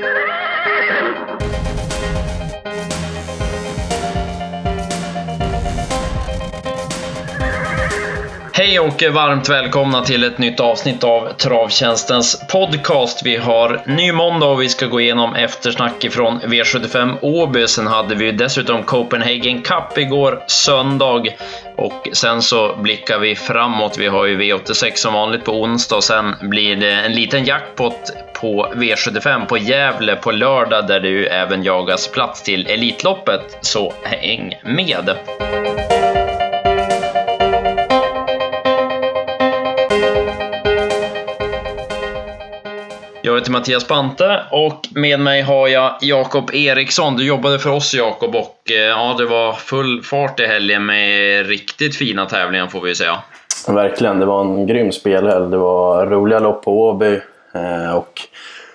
Ah! Hej och varmt välkomna till ett nytt avsnitt av Travtjänstens podcast. Vi har ny måndag och vi ska gå igenom eftersnack ifrån V75 Åby. Sen hade vi dessutom Copenhagen Cup igår söndag och sen så blickar vi framåt. Vi har ju V86 som vanligt på onsdag och sen blir det en liten jackpot på V75 på Gävle på lördag där det ju även jagas plats till Elitloppet. Så häng med! Jag heter Mattias Bante och med mig har jag Jakob Eriksson. Du jobbade för oss Jakob och eh, ja, det var full fart i helgen med riktigt fina tävlingar får vi säga. Verkligen, det var en grym spelhelg. Det var roliga lopp på Åby eh, och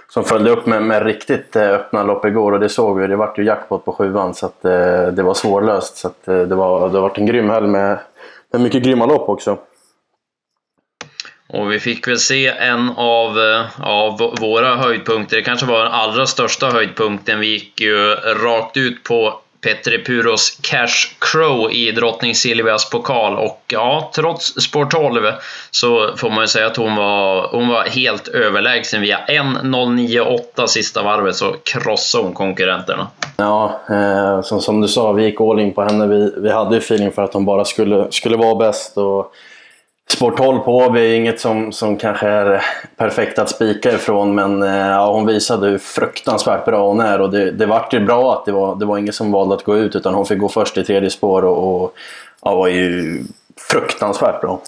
som följde upp med, med riktigt eh, öppna lopp igår och det såg vi. Det vart ju jackpot på sjuan så att, det var svårlöst. Så att, det, var, det har varit en grym helg med, med mycket grymma lopp också. Och vi fick väl se en av, eh, av våra höjdpunkter, det kanske var den allra största höjdpunkten. Vi gick ju rakt ut på Petri Puros Cash Crow i drottning Silvias pokal och ja, trots spår 12 så får man ju säga att hon var, hon var helt överlägsen via 1.09,8 sista varvet så krossade hon konkurrenterna. Ja, eh, som, som du sa, vi gick all in på henne. Vi, vi hade ju feeling för att hon bara skulle, skulle vara bäst och Sport 12 på Åby är inget som, som kanske är perfekt att spika ifrån men eh, ja, hon visade hur fruktansvärt bra hon är och det, det vart ju bra att det var, det var ingen som valde att gå ut utan hon fick gå först i tredje spår och, och ja, var ju fruktansvärt bra.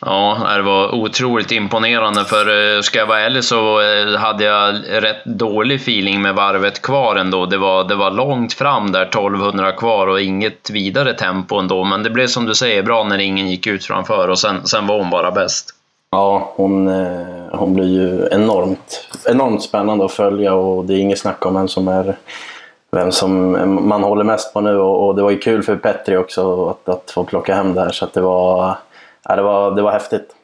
Ja, det var otroligt imponerande för eh, ska jag vara ärlig så eh, hade jag rätt dålig feeling med varvet kvar ändå. Det var, det var långt fram där, 1200 kvar och inget vidare tempo ändå. Men det blev som du säger bra när ingen gick ut framför och sen, sen var hon bara bäst. Ja, hon, eh, hon blir ju enormt, enormt spännande att följa och det är inget snack om vem som är vem som man håller mest på nu och, och det var ju kul för Petri också att, att få plocka hem det här så att det var ja, det, var, det var häftigt.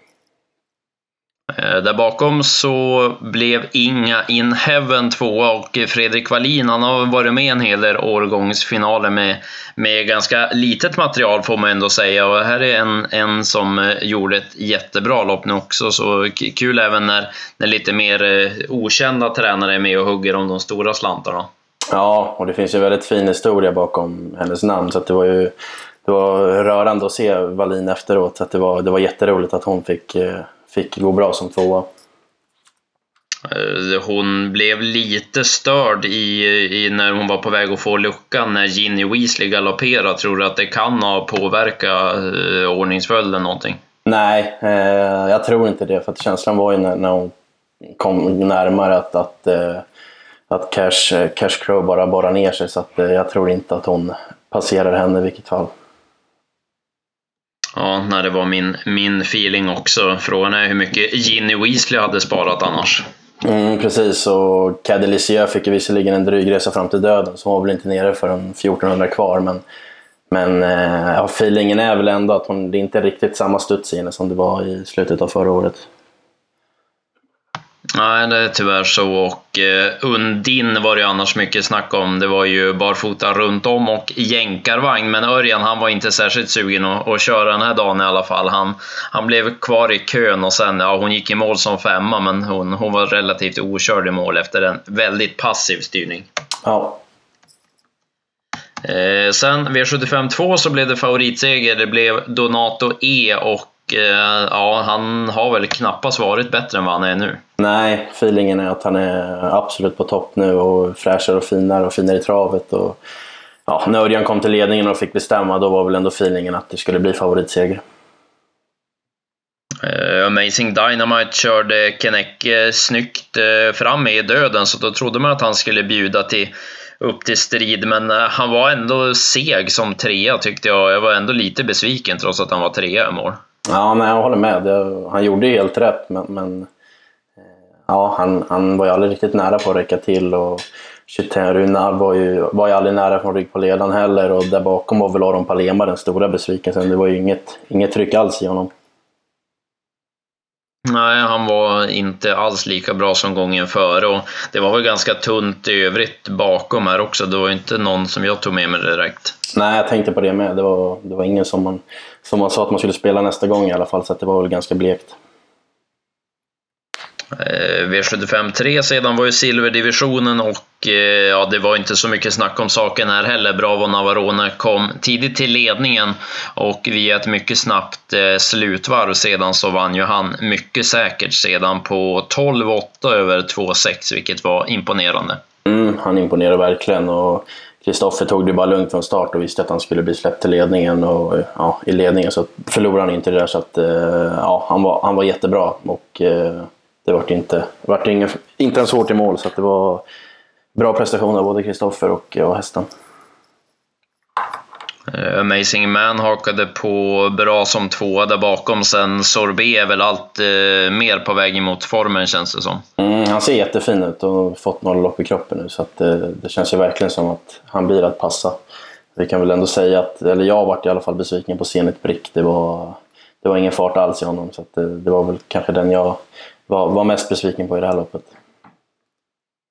Eh, där bakom så blev Inga In Heaven tvåa och Fredrik Wallin han har varit med en hel del årgångsfinaler med, med ganska litet material får man ändå säga och här är en, en som eh, gjorde ett jättebra lopp nu också så kul även när, när lite mer eh, okända tränare är med och hugger om de stora slantarna. Ja, och det finns ju väldigt fin historia bakom hennes namn så det var ju det var rörande att se Wallin efteråt. Att det, var, det var jätteroligt att hon fick, eh, fick gå bra som tvåa. Eh, hon blev lite störd i, i, när hon var på väg att få luckan när Ginny Weasley galopperade. Tror du att det kan ha påverkat eh, ordningsföljden någonting? Nej, eh, jag tror inte det. För att känslan var ju när, när hon kom närmare att, att, eh, att Cash, Cash Crow bara borrar ner sig. Så att, jag tror inte att hon passerar henne i vilket fall. Ja, när det var min, min feeling också. Frågan är hur mycket Ginny Weasley hade sparat annars. Mm, precis, och Cadelicia fick ju visserligen en dryg resa fram till döden, så hon var väl inte nere förrän 1400 kvar. Men, men eh, ja, feelingen är väl ändå att hon, det inte är riktigt samma studs i henne som det var i slutet av förra året. Nej, det är tyvärr så. Och eh, Undin var det annars mycket snack om. Det var ju barfota runt om och jänkarvagn. Men Örjan, han var inte särskilt sugen att, att köra den här dagen i alla fall. Han, han blev kvar i kön och sen, ja, hon gick i mål som femma, men hon, hon var relativt okörd i mål efter en väldigt passiv styrning. Ja. Eh, sen V75 2 så blev det favoritseger. Det blev Donato E och ja, han har väl knappast varit bättre än vad han är nu. Nej, feelingen är att han är absolut på topp nu och fräschare och finare och finare i travet. Och, ja, när Örjan kom till ledningen och fick bestämma, då var väl ändå feelingen att det skulle bli favoritseger. Uh, Amazing Dynamite körde Kenek uh, snyggt uh, fram i döden, så då trodde man att han skulle bjuda till, upp till strid, men han var ändå seg som trea tyckte jag. Jag var ändå lite besviken trots att han var trea i mål. Ja, men jag håller med. Det, han gjorde helt rätt, men, men eh, ja, han, han var ju aldrig riktigt nära på att räcka till. Och Runar var ju, var ju aldrig nära från rygg på ledan heller och där bakom var väl Aron Palema den stora besvikelsen. Det var ju inget, inget tryck alls i honom. Nej, han var inte alls lika bra som gången före och det var väl ganska tunt i övrigt bakom här också. Det var inte någon som jag tog med mig direkt. Nej, jag tänkte på det med. Det var, det var ingen som man, som man sa att man skulle spela nästa gång i alla fall, så det var väl ganska blekt. Eh, V75 3 sedan var ju silverdivisionen och eh, ja, det var inte så mycket snack om saken här heller. Bravo Navarone kom tidigt till ledningen och via ett mycket snabbt eh, slutvarv sedan så vann ju han mycket säkert sedan på 12-8 över 2-6, vilket var imponerande. Mm, han imponerade verkligen och Kristoffer tog det bara lugnt från start och visste att han skulle bli släppt till ledningen och ja, i ledningen så förlorade han inte det där så att ja, han var, han var jättebra och det vart inte, vart ingen, inte ens hårt i mål så det var bra prestation av både Kristoffer och, och hästen. Uh, Amazing Man hakade på bra som tvåa där bakom. Sen Sorbet är väl allt uh, mer på väg emot formen känns det som. Mm, han ser jättefin ut och har fått några lopp i kroppen nu så att, uh, det känns ju verkligen som att han blir att passa. Vi kan väl ändå säga att, eller jag varit i alla fall besviken på Zenit Brick. Det var, det var ingen fart alls i honom så att, det var väl kanske den jag var, var mest besviken på i det här loppet.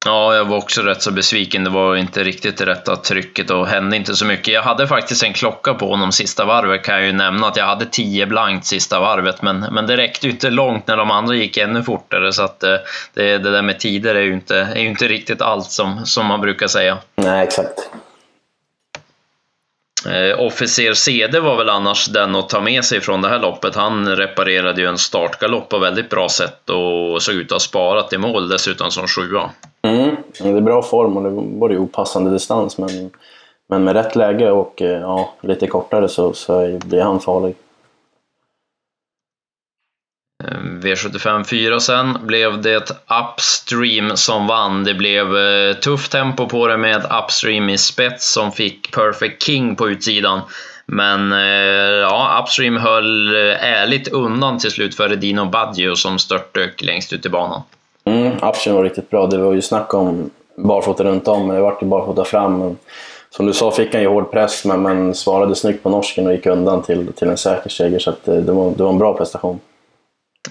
Ja, jag var också rätt så besviken. Det var inte riktigt det rätta trycket och hände inte så mycket. Jag hade faktiskt en klocka på honom sista varvet kan jag ju nämna att jag hade 10 blankt sista varvet, men, men det räckte ju inte långt när de andra gick ännu fortare så att eh, det, det där med tider är ju inte, är ju inte riktigt allt som, som man brukar säga. Nej, exakt. Eh, officer CD var väl annars den att ta med sig från det här loppet. Han reparerade ju en startgalopp på väldigt bra sätt och såg ut att ha sparat i mål dessutom som sjua. Mm, det är bra form och det var ju opassande distans men, men med rätt läge och eh, ja, lite kortare så, så blir han farlig. Ehm, V75 4 sen blev det Upstream som vann. Det blev eh, tufft tempo på det med Upstream i spets som fick Perfect King på utsidan. Men eh, ja, Upstream höll eh, ärligt undan till slut före Dino Baggio som störtdök längst ut i banan. Mm, Upstream var riktigt bra. Det var ju snack om barfota runt om, men det vart ju barfota fram. Som du sa fick han ju hård press, men, men svarade snyggt på norsken och gick undan till, till en säker seger. Så det, det, var, det var en bra prestation.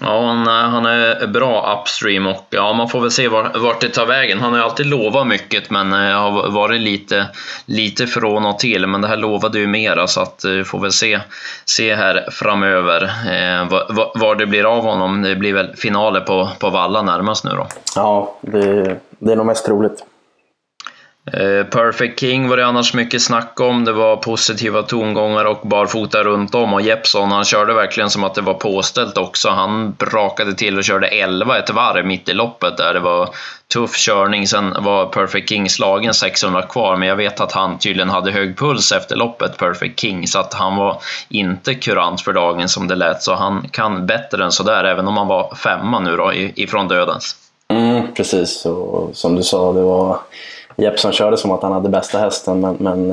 Ja, han, eh, han är bra upstream och ja, man får väl se vart, vart det tar vägen. Han har ju alltid lovat mycket men eh, har varit lite, lite från och till. Men det här lovade ju mera så att eh, vi får väl se, se här framöver eh, var, var, det blir av honom. Det blir väl finaler på, på Valla närmast nu då. Ja, det, det är nog mest troligt. Eh, Perfect King var det annars mycket snack om. Det var positiva tongångar och barfota runt om. Och Jeppson, han körde verkligen som att det var påställt också. Han brakade till och körde 11 ett varv mitt i loppet där. Det var tuff körning. Sen var Perfect King slagen 600 kvar, men jag vet att han tydligen hade hög puls efter loppet, Perfect King, så att han var inte kurant för dagen som det lät. Så han kan bättre än sådär, även om han var femma nu då ifrån dödens. Mm, precis, och som du sa, det var Jeppson körde som att han hade bästa hästen men, men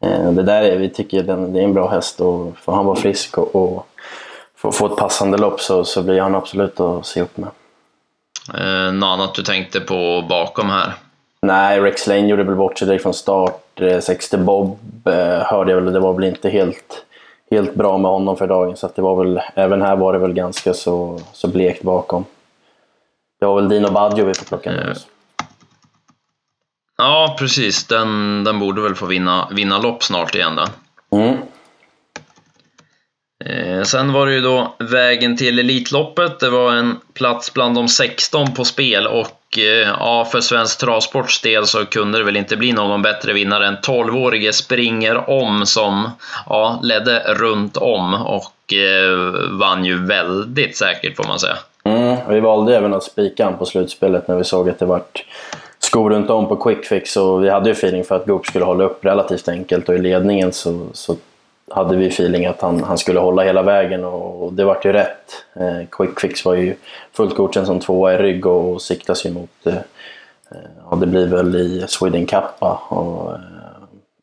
eh, det där är, vi tycker den, det är en bra häst och får han vara frisk och, och få, få ett passande lopp så, så blir han absolut att se upp med. Eh, något annat du tänkte på bakom här? Nej, Rex Lane gjorde väl bort sig direkt från start. 60 eh, Bob eh, hörde jag väl, det var väl inte helt, helt bra med honom för dagen. Så det var väl, även här var det väl ganska så, så blekt bakom. Det var väl Dino Baggio vi får plocka med oss. Ja, precis. Den, den borde väl få vinna, vinna lopp snart igen den. Mm. Eh, sen var det ju då vägen till Elitloppet. Det var en plats bland de 16 på spel och eh, ja, för Svensk Travsports del så kunde det väl inte bli någon bättre vinnare än 12-årige Springer Om som ja, ledde runt om och eh, vann ju väldigt säkert får man säga. Mm, vi valde även att spika på slutspelet när vi såg att det vart skor runt om på quick fix och vi hade ju feeling för att Goop skulle hålla upp relativt enkelt och i ledningen så, så hade vi feeling att han, han skulle hålla hela vägen och, och det vart ju rätt. Eh, quick fix var ju fullt godkänd som tvåa i rygg och, och siktas ju mot, eh, eh ja det blir väl i Sweden Cup och, eh,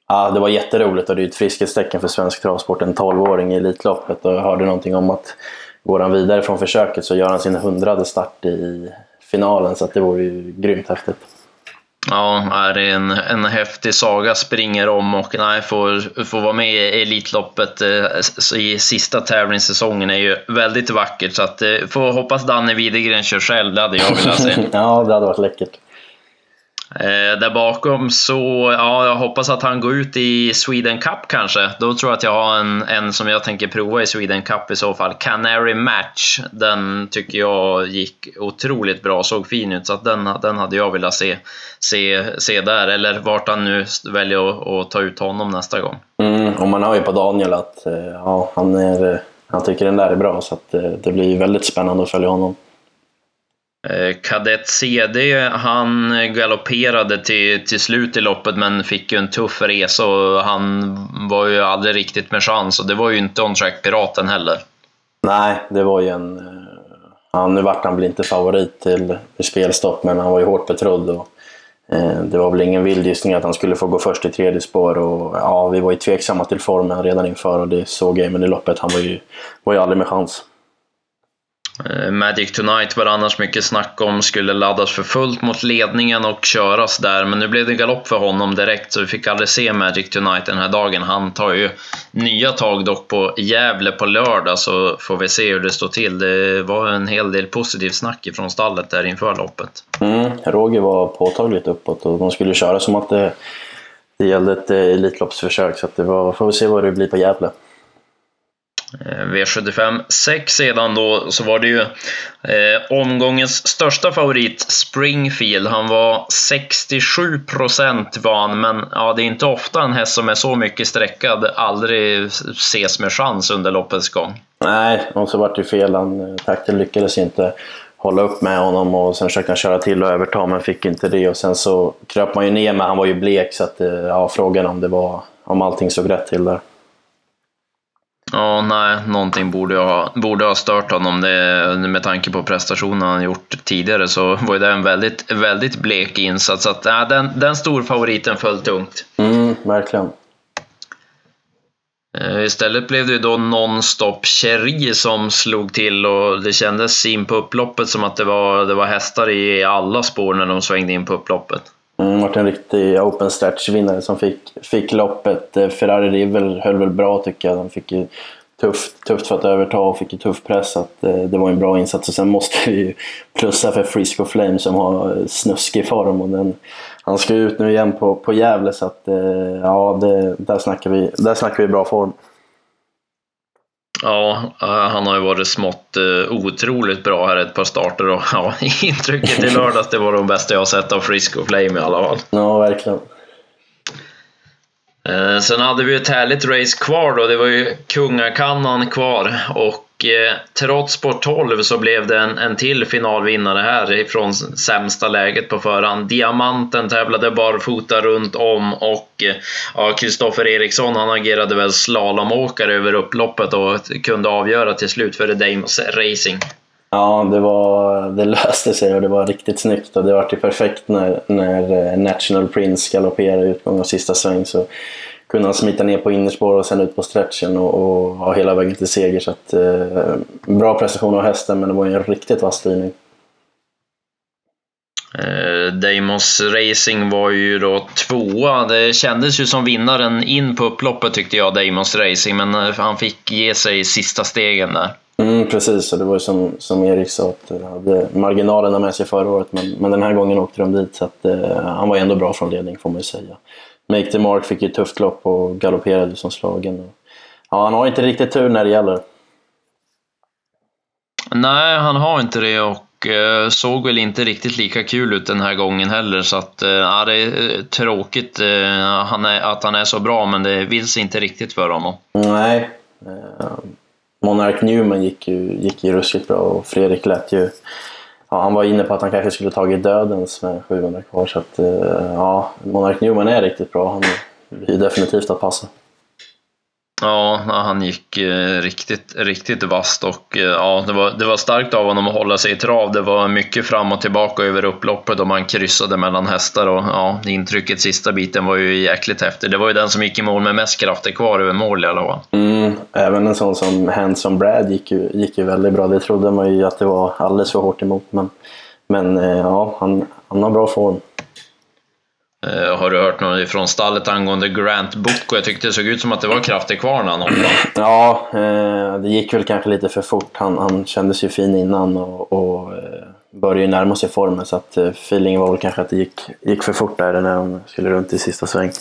ja, det var jätteroligt och det är ju ett friskhetstecken för svensk travsport, en 12-åring i Elitloppet och jag hörde någonting om att går han vidare från försöket så gör han sin hundrade start i finalen så att det vore ju grymt häftigt. Ja, är det en, en häftig saga, springer om och nej, får, får vara med i Elitloppet eh, i sista tävlingssäsongen är ju väldigt vackert. Så att, eh, får hoppas Danne Widegren kör själv, det hade jag velat se. ja, det hade varit läckert. Eh, där bakom så, ja, jag hoppas att han går ut i Sweden Cup kanske. Då tror jag att jag har en, en som jag tänker prova i Sweden Cup i så fall. Canary Match. Den tycker jag gick otroligt bra, såg fin ut. Så att den, den hade jag velat se, se, se där. Eller vart han nu väljer att, att ta ut honom nästa gång. Mm, och man hör ju på Daniel att eh, ja, han, är, han tycker den där är bra. Så att, eh, det blir väldigt spännande att följa honom. Eh, Kadett CD, han galopperade till, till slut i loppet men fick ju en tuff resa och han var ju aldrig riktigt med chans och det var ju inte On Track Piraten heller. Nej, det var ju en... Eh, ja, nu vart han väl inte favorit till, till spelstopp men han var ju hårt betrodd. Och, eh, det var väl ingen vild gissning att han skulle få gå först i tredje spår och ja, vi var ju tveksamma till formen redan inför och det såg jag men i loppet. Han var ju, var ju aldrig med chans. Eh, Magic Tonight var det annars mycket snack om skulle laddas för fullt mot ledningen och köras där, men nu blev det galopp för honom direkt så vi fick aldrig se Magic Tonight den här dagen. Han tar ju nya tag dock på Gävle på lördag så får vi se hur det står till. Det var en hel del positivt snack från stallet där inför loppet. Mm, Roger var påtagligt uppåt och de skulle köra som att det, det gällde ett eh, Elitloppsförsök så att det var, får vi se vad det blir på Gävle. Eh, V75 6 sedan då så var det ju eh, omgångens största favorit Springfield. Han var 67 procent van, men ja, det är inte ofta en häst som är så mycket sträckad aldrig ses med chans under loppets gång. Nej, och så vart det fel. Han, eh, takten lyckades inte hålla upp med honom och sen försökte han köra till och överta men fick inte det och sen så kröp man ju ner men han var ju blek så att eh, ja, frågan om det var om allting såg rätt till där. Ja, nej, någonting borde ha, borde ha stört honom. Det, med tanke på prestationen han gjort tidigare så var det en väldigt, väldigt blek insats. Så att, ja, den, den storfavoriten föll tungt. Mm, verkligen. Eh, istället blev det då nonstop Cherry som slog till och det kändes in på upploppet som att det var, det var hästar i alla spår när de svängde in på upploppet. Mm, vart en riktig open stretch-vinnare som fick, fick loppet. Eh, Ferrari Rivel höll väl bra tycker jag. De fick ju tufft, tufft för att överta och fick ju tuff press. Så att, eh, det var en bra insats. Och sen måste vi ju plussa för Frisco Flame som har snuskig form. Och den, han ska ut nu igen på, på Gävle så att, eh, ja, det, där, snackar vi, där snackar vi bra form. Ja, han har ju varit smått uh, otroligt bra här ett par starter och ja, intrycket i lördags det var de bästa jag har sett av Frisco Flame i alla fall. Ja, verkligen. Uh, sen hade vi ett härligt race kvar då, det var ju Kungakannan kvar och Eh, trots sport 12 så blev det en, en till finalvinnare här ifrån sämsta läget på förhand. Diamanten tävlade barfota runt om och eh, ja, Kristoffer Eriksson han agerade väl slalomåkare över upploppet och kunde avgöra till slut för Dames Racing. Ja, det, var, det löste sig och det var riktigt snyggt och det var ju perfekt när, när eh, National Prince galopperade utgång av sista sväng. Så kunde han smita ner på innerspår och sen ut på stretchen och, och ha hela vägen till seger. Så att, eh, bra prestation av hästen, men det var en riktigt vass styrning. Eh, Deimos Racing var ju då tvåa. Det kändes ju som vinnaren in på upploppet tyckte jag, Deimos Racing, men eh, han fick ge sig i sista stegen där. Mm, precis, och det var ju som, som Erik sa, att de hade marginalerna med sig förra året, men, men den här gången åkte de dit, så att, eh, han var ändå bra från ledning får man ju säga. Make the Mark fick ju ett tufft lopp och galopperade som slagen. Ja, han har inte riktigt tur när det gäller. Nej, han har inte det och eh, såg väl inte riktigt lika kul ut den här gången heller. Så att, eh, ja, det är eh, tråkigt han är, att han är så bra, men det vill sig inte riktigt för honom. Nej. Monark Newman gick ju, gick ju ruskigt bra och Fredrik lät ju ja, han var inne på att han kanske skulle tagit dödens med 700 kvar. Så att, eh, ja, Monark Newman är riktigt bra. Han är definitivt att passa. Ja, han gick eh, riktigt, riktigt vast och eh, ja, det var, det var starkt av honom att hålla sig i trav. Det var mycket fram och tillbaka över upploppet och man kryssade mellan hästar och ja, intrycket sista biten var ju jäkligt häftigt. Det var ju den som gick i mål med mest krafter kvar över mål i alla fall. Mm, även en sån som Hanson Brad gick ju, gick ju väldigt bra. Det trodde man ju att det var alldeles för hårt emot men, men eh, ja, han, han har bra form. Uh, har du hört något från stallet angående Grant Book? Och jag tyckte det såg ut som att det var krafter kvar när han hoppade. Ja, eh, det gick väl kanske lite för fort. Han, han kändes ju fin innan och, och eh, började ju närma sig formen så att feelingen var väl kanske att det gick, gick för fort där när han skulle runt i sista sväng.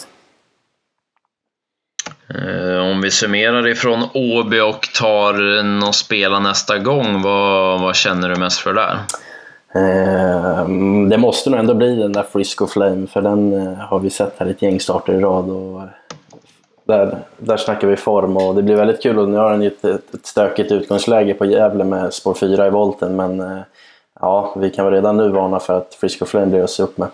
Om vi summerar ifrån Åby och tar någon spela nästa gång, vad, vad känner du mest för där? Eh, det måste nog ändå bli den där Frisco Flame, för den eh, har vi sett här ett gäng starter i rad. Och där, där snackar vi form och det blir väldigt kul. Och nu har den ju ett, ett stökigt utgångsläge på Gävle med spår 4 i volten, men ja, vi kan väl redan nu varna för att Frisco Flame blir att se upp med.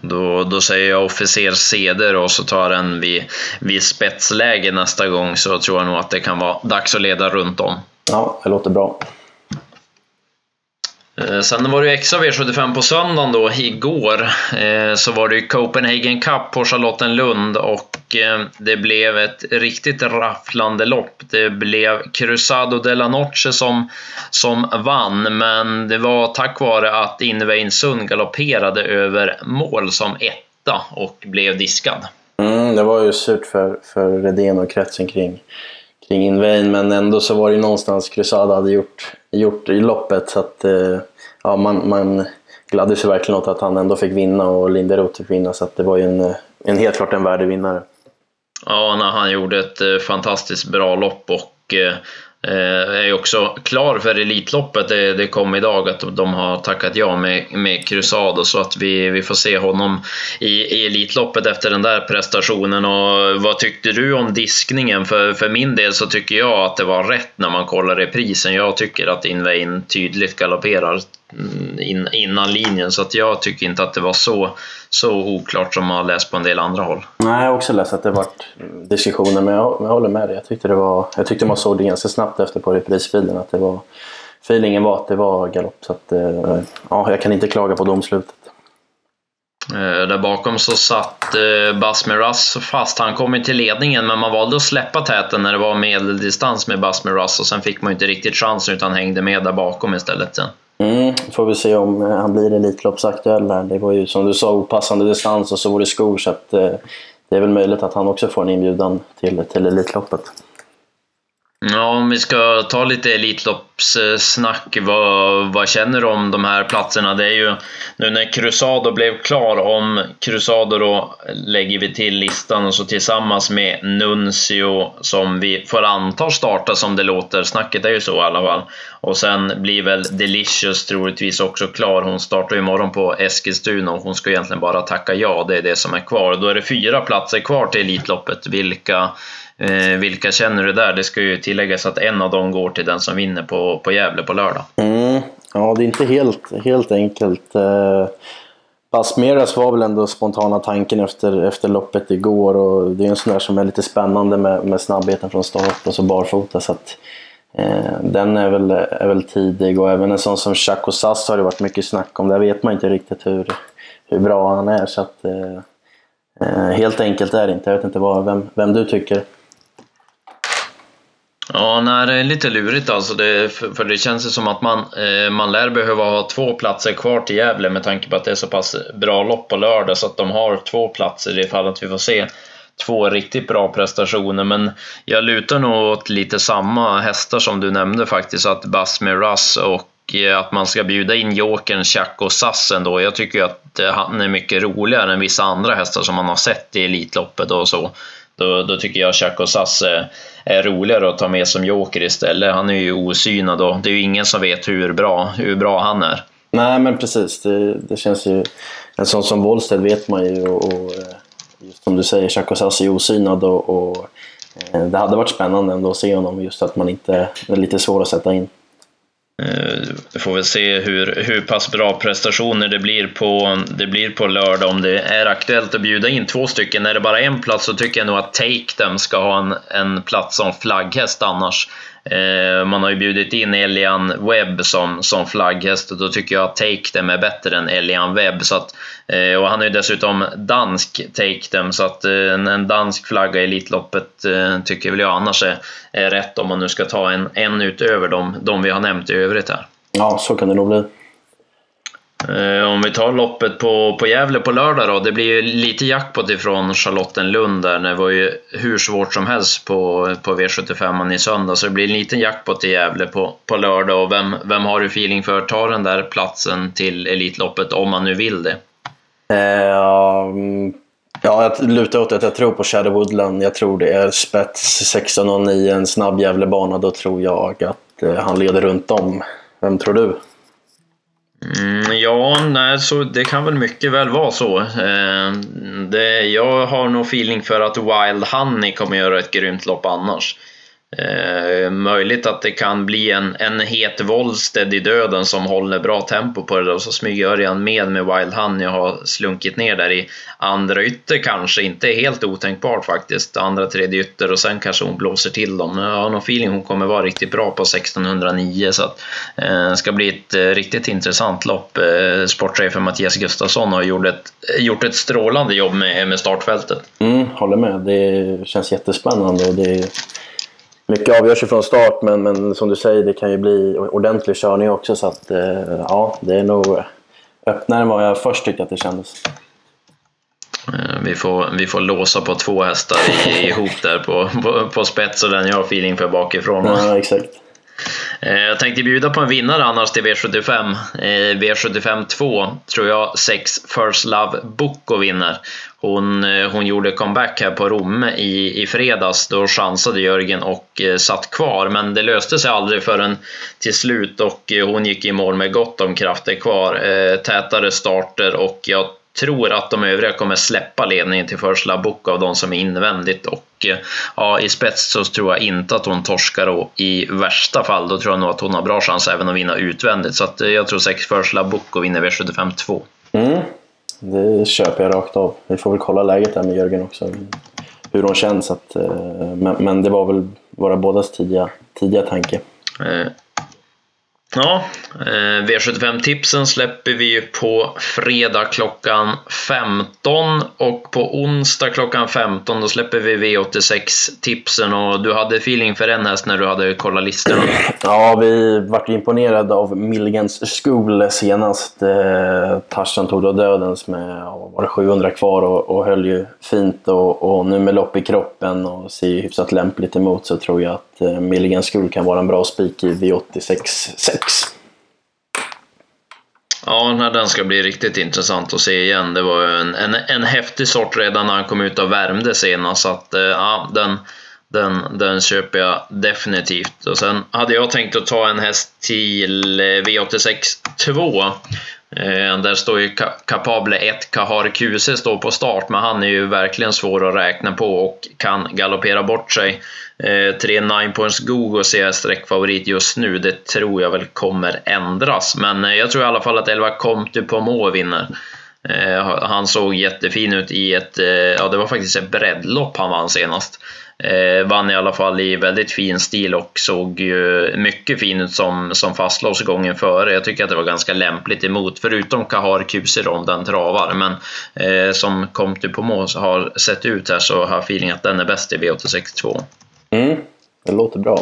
Då, då säger jag officer Ceder och så tar den vid, vid spetsläge nästa gång så tror jag nog att det kan vara dags att leda runt om. Ja, det låter bra. Eh, sen var det ju extra V75 på söndagen då, igår, eh, så var det ju Copenhagen Cup på Charlottenlund och eh, det blev ett riktigt rafflande lopp. Det blev Cruzado de la Noche som, som vann, men det var tack vare att Invein Sund galopperade över mål som etta och blev diskad. Mm, det var ju surt för, för Redén och kretsen kring, kring Invein, men ändå så var det ju någonstans Cruzado hade gjort, gjort i loppet så att ja, man, man gladde sig verkligen åt att han ändå fick vinna och Linderoth fick vinna så det var ju en, en helt klart en värdig vinnare. Ja, när han gjorde ett eh, fantastiskt bra lopp och eh, Eh, är också klar för Elitloppet. Det, det kom idag att de har tackat ja med, med Crusado så att vi, vi får se honom i, i Elitloppet efter den där prestationen. Och vad tyckte du om diskningen? För, för min del så tycker jag att det var rätt när man kollar reprisen. Jag tycker att Invein tydligt galopperar mm, in, innan linjen så att jag tycker inte att det var så, så oklart som man har läst på en del andra håll. Nej, jag har också läst att det varit diskussioner men jag, jag håller med dig. Jag tyckte, det var, jag tyckte man såg det ganska snabbt snabbt efter på reprisfilen att det var feelingen var att det var galopp. Så att, eh, ja, jag kan inte klaga på domslutet. Eh, där bakom så satt eh, Basmeras fast. Han kom ju till ledningen men man valde att släppa täten när det var medeldistans med Basmeras och sen fick man inte riktigt chansen utan hängde med där bakom istället sen. Mm, får vi se om han blir Elitloppsaktuell där. Det var ju som du sa opassande distans och så var det skor så att, det är väl möjligt att han också får en inbjudan till, till Elitloppet. Ja, om vi ska ta lite Elitlopp. Elitloppssnack, vad, vad känner du om de här platserna? Det är ju nu när Crusado blev klar, om Crusado då lägger vi till listan och så tillsammans med Nuncio som vi får anta starta som det låter, snacket är ju så i alla fall. Och sen blir väl Delicious troligtvis också klar. Hon startar ju imorgon på Eskilstuna och hon ska egentligen bara tacka ja, det är det som är kvar. Då är det fyra platser kvar till Elitloppet. Vilka Eh, vilka känner du där? Det ska ju tilläggas att en av dem går till den som vinner på, på Gävle på lördag. Mm. Ja, det är inte helt, helt enkelt. Eh, Pasmeras var väl ändå spontana tanken efter, efter loppet igår och det är en sån där som är lite spännande med, med snabbheten från start och så barfota. Så att, eh, den är väl, är väl tidig och även en sån som Chaco Sass har det varit mycket snack om. Där vet man inte riktigt hur, hur bra han är. Så att, eh, eh helt enkelt är det inte. Jag vet inte vad, vem, vem du tycker. Ja, nej, det är lite lurigt alltså. Det, för, det känns som att man, eh, man lär behöva ha två platser kvar till Gävle med tanke på att det är så pass bra lopp på lördag så att de har två platser ifall att vi får se två riktigt bra prestationer. Men jag lutar nog åt lite samma hästar som du nämnde faktiskt, att Basme Russ och eh, att man ska bjuda in Jokern, Chuck och Sass ändå. Jag tycker att eh, han är mycket roligare än vissa andra hästar som man har sett i Elitloppet och så. Då, då tycker jag Chaco Sass är, är roligare att ta med som joker istället. Han är ju osynad och det är ju ingen som vet hur bra, hur bra han är. Nej, men precis. Det, det känns ju... En sån som Wollstedt vet man ju och, och eh, just som du säger, Chaco Sassi är osynad och, och eh, det hade varit spännande ändå att se honom just att man inte... Det är lite svårt att sätta in. Vi får väl se hur, hur pass bra prestationer det blir, på, det blir på lördag. Om det är aktuellt att bjuda in två stycken. Är det bara en plats så tycker jag nog att Take Them ska ha en, en plats som flagghäst annars. Eh, man har ju bjudit in Elian Webb som, som flagghäst och då tycker jag att Take Them är bättre än Elian Webb. Så att, eh, och han är ju dessutom dansk Take Them, så att eh, en dansk flagga i Elitloppet eh, tycker väl jag annars är, är rätt om man nu ska ta en, en utöver de, de vi har nämnt i övrigt här. Ja, så kan det nog bli. Eh, om vi tar loppet på, på Gävle på lördag då. Det blir ju lite jackpot ifrån Charlottenlund där. Det var ju hur svårt som helst på, på V75 i söndag. Så det blir en liten jackpot i Gävle på, på lördag. Och vem, vem har du feeling för tar den där platsen till Elitloppet om man nu vill det? Eh, ja, jag lutar åt att jag tror på Shadow Woodland. Jag tror det är spets 16.09, en snabb Gävlebana. Då tror jag att eh, han leder runt om. Vem tror du? Mm, ja, nej, så det kan väl mycket väl vara så. Eh, det, jag har nog feeling för att Wild Honey kommer göra ett grymt lopp annars. Eh, möjligt att det kan bli en, en het Wollsted i döden som håller bra tempo på det där och så smyger Örjan med med Wild Honey och har slunkit ner där i andra ytter kanske, inte helt otänkbart faktiskt, andra tredje ytter och sen kanske hon blåser till dem. Jag har någon feeling hon kommer vara riktigt bra på 1609 så att eh, det ska bli ett eh, riktigt intressant lopp. Eh, sportchefen Mattias Gustafsson har gjort ett, gjort ett strålande jobb med, med startfältet. Mm, håller med, det känns jättespännande och det mycket avgörs ju från start, men, men som du säger, det kan ju bli ordentlig körning också. Så att, eh, ja, det är nog öppnare än vad jag först tyckte att det kändes. Eh, vi får, vi får låsa på två hästar ihop där på, på, på spets och den jag har feeling för bakifrån. Ja, exakt. Eh, jag tänkte bjuda på en vinnare annars till V75. V75 2 tror jag 6 First Love Boko vinner. Hon, eh, hon gjorde comeback här på Romme i, i fredags. Då chansade Jörgen och eh, satt kvar, men det löste sig aldrig förrän till slut och eh, hon gick i mål med gott om krafter kvar. Tätare starter och jag tror att de övriga kommer släppa ledningen till First Book av de som är invändigt och eh, ja, i spets så tror jag inte att hon torskar och i värsta fall då tror jag nog att hon har bra chans även att vinna utvändigt så att eh, jag tror säkert First Book och vinner V75 2. Mm, det köper jag rakt av. Vi får väl kolla läget där med Jörgen också. Hur hon känns. Att, eh, men, men det var väl våra bådas tidiga, tidiga tanke. Eh, Ja, eh, V75-tipsen släpper vi ju på fredag klockan 15 och på onsdag klockan 15 då släpper vi V86-tipsen och du hade feeling för en häst när du hade kollat listorna. Ja, vi vart imponerade av Milligans School senast. Eh, Tarzan tog då dödens med var det 700 kvar och, och höll ju fint och, och nu med lopp i kroppen och ser hyfsat lämpligt emot så tror jag att eh, Milligans School kan vara en bra spik i V86 6. Ja, den ska bli riktigt intressant att se igen. Det var en, en, en häftig sort redan när han kom ut och värmde senast, så att eh, ja, den, den, den köper jag definitivt. Och sen hade jag tänkt att ta en häst till eh, V86 2. Eh, där står ju Capable 1, Kahar QC står på start, men han är ju verkligen svår att räkna på och kan galoppera bort sig. Eh, 3 9 points Gogo ser jag sträckfavorit just nu. Det tror jag väl kommer ändras, men eh, jag tror i alla fall att 11 Comte Pomo vinner. Han såg jättefin ut i ett, ja det var faktiskt ett breddlopp han vann senast. Eh, vann i alla fall i väldigt fin stil och såg ju mycket fin ut som, som fastlåsgången före. Jag tycker att det var ganska lämpligt emot, förutom Kahar Kuser om den travar. Men eh, som Comte Pomo har sett ut här så har jag feeling att den är bäst i V862. Mm, det låter bra.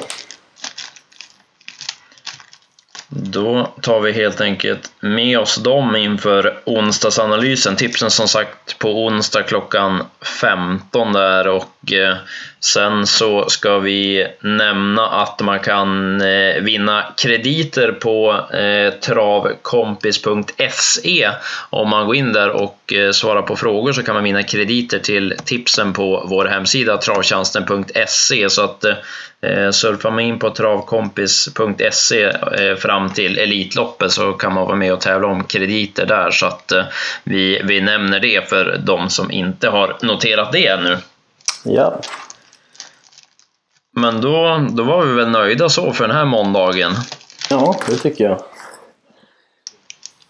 Då tar vi helt enkelt med oss dem inför onsdagsanalysen. Tipsen som sagt på onsdag klockan 15 där och eh, sen så ska vi nämna att man kan eh, vinna krediter på eh, travkompis.se. Om man går in där och eh, svarar på frågor så kan man vinna krediter till tipsen på vår hemsida travtjänsten.se så att surfar man in på travkompis.se fram till Elitloppet så kan man vara med och tävla om krediter där så att vi, vi nämner det för de som inte har noterat det ännu. Ja. Men då, då var vi väl nöjda så för den här måndagen. Ja, det tycker jag.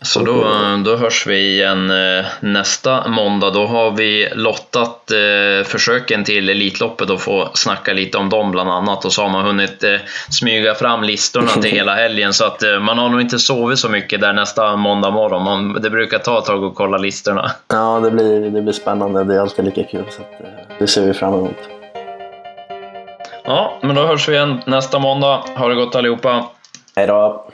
Så då, då hörs vi igen eh, nästa måndag. Då har vi lottat eh, försöken till Elitloppet och få snacka lite om dem bland annat. Och så har man hunnit eh, smyga fram listorna till hela helgen. Så att man har nog inte sovit så mycket där nästa måndag morgon. Man, det brukar ta ett tag att kolla listorna. Ja, det blir, det blir spännande. Det är alltid lika kul. Så att, det ser vi fram emot. Ja, men då hörs vi igen nästa måndag. Ha det gott allihopa. Hej då!